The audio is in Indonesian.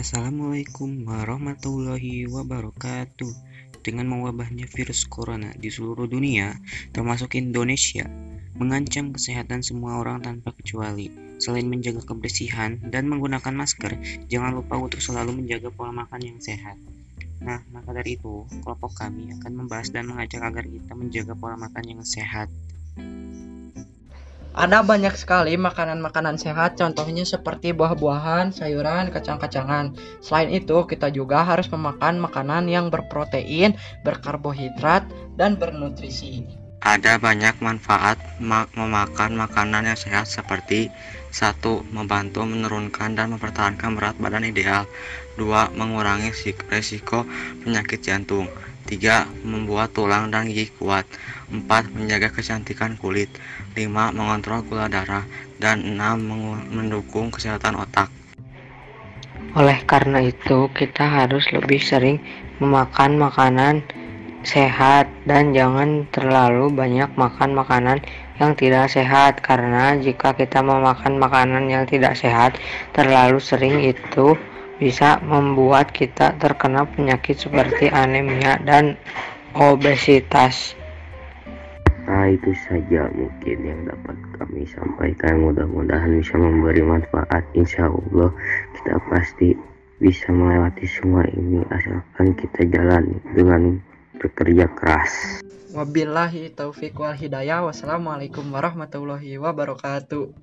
Assalamualaikum warahmatullahi wabarakatuh. Dengan mewabahnya virus corona di seluruh dunia, termasuk Indonesia, mengancam kesehatan semua orang tanpa kecuali. Selain menjaga kebersihan dan menggunakan masker, jangan lupa untuk selalu menjaga pola makan yang sehat. Nah, maka dari itu, kelompok kami akan membahas dan mengajak agar kita menjaga pola makan yang sehat. Ada banyak sekali makanan-makanan sehat, contohnya seperti buah-buahan, sayuran, kacang-kacangan. Selain itu, kita juga harus memakan makanan yang berprotein, berkarbohidrat, dan bernutrisi. Ada banyak manfaat memakan makanan yang sehat seperti satu, Membantu menurunkan dan mempertahankan berat badan ideal 2. Mengurangi risiko penyakit jantung 3. Membuat tulang dan gigi kuat 4. Menjaga kecantikan kulit 5. Mengontrol gula darah dan 6. Mendukung kesehatan otak oleh karena itu, kita harus lebih sering memakan makanan sehat dan jangan terlalu banyak makan makanan yang tidak sehat karena jika kita memakan makanan yang tidak sehat terlalu sering itu bisa membuat kita terkena penyakit seperti anemia dan obesitas. Nah itu saja mungkin yang dapat kami sampaikan mudah-mudahan bisa memberi manfaat insya Allah kita pasti bisa melewati semua ini asalkan kita jalan dengan bekerja keras. Wabillahi taufiq wal hidayah. Wassalamualaikum warahmatullahi wabarakatuh.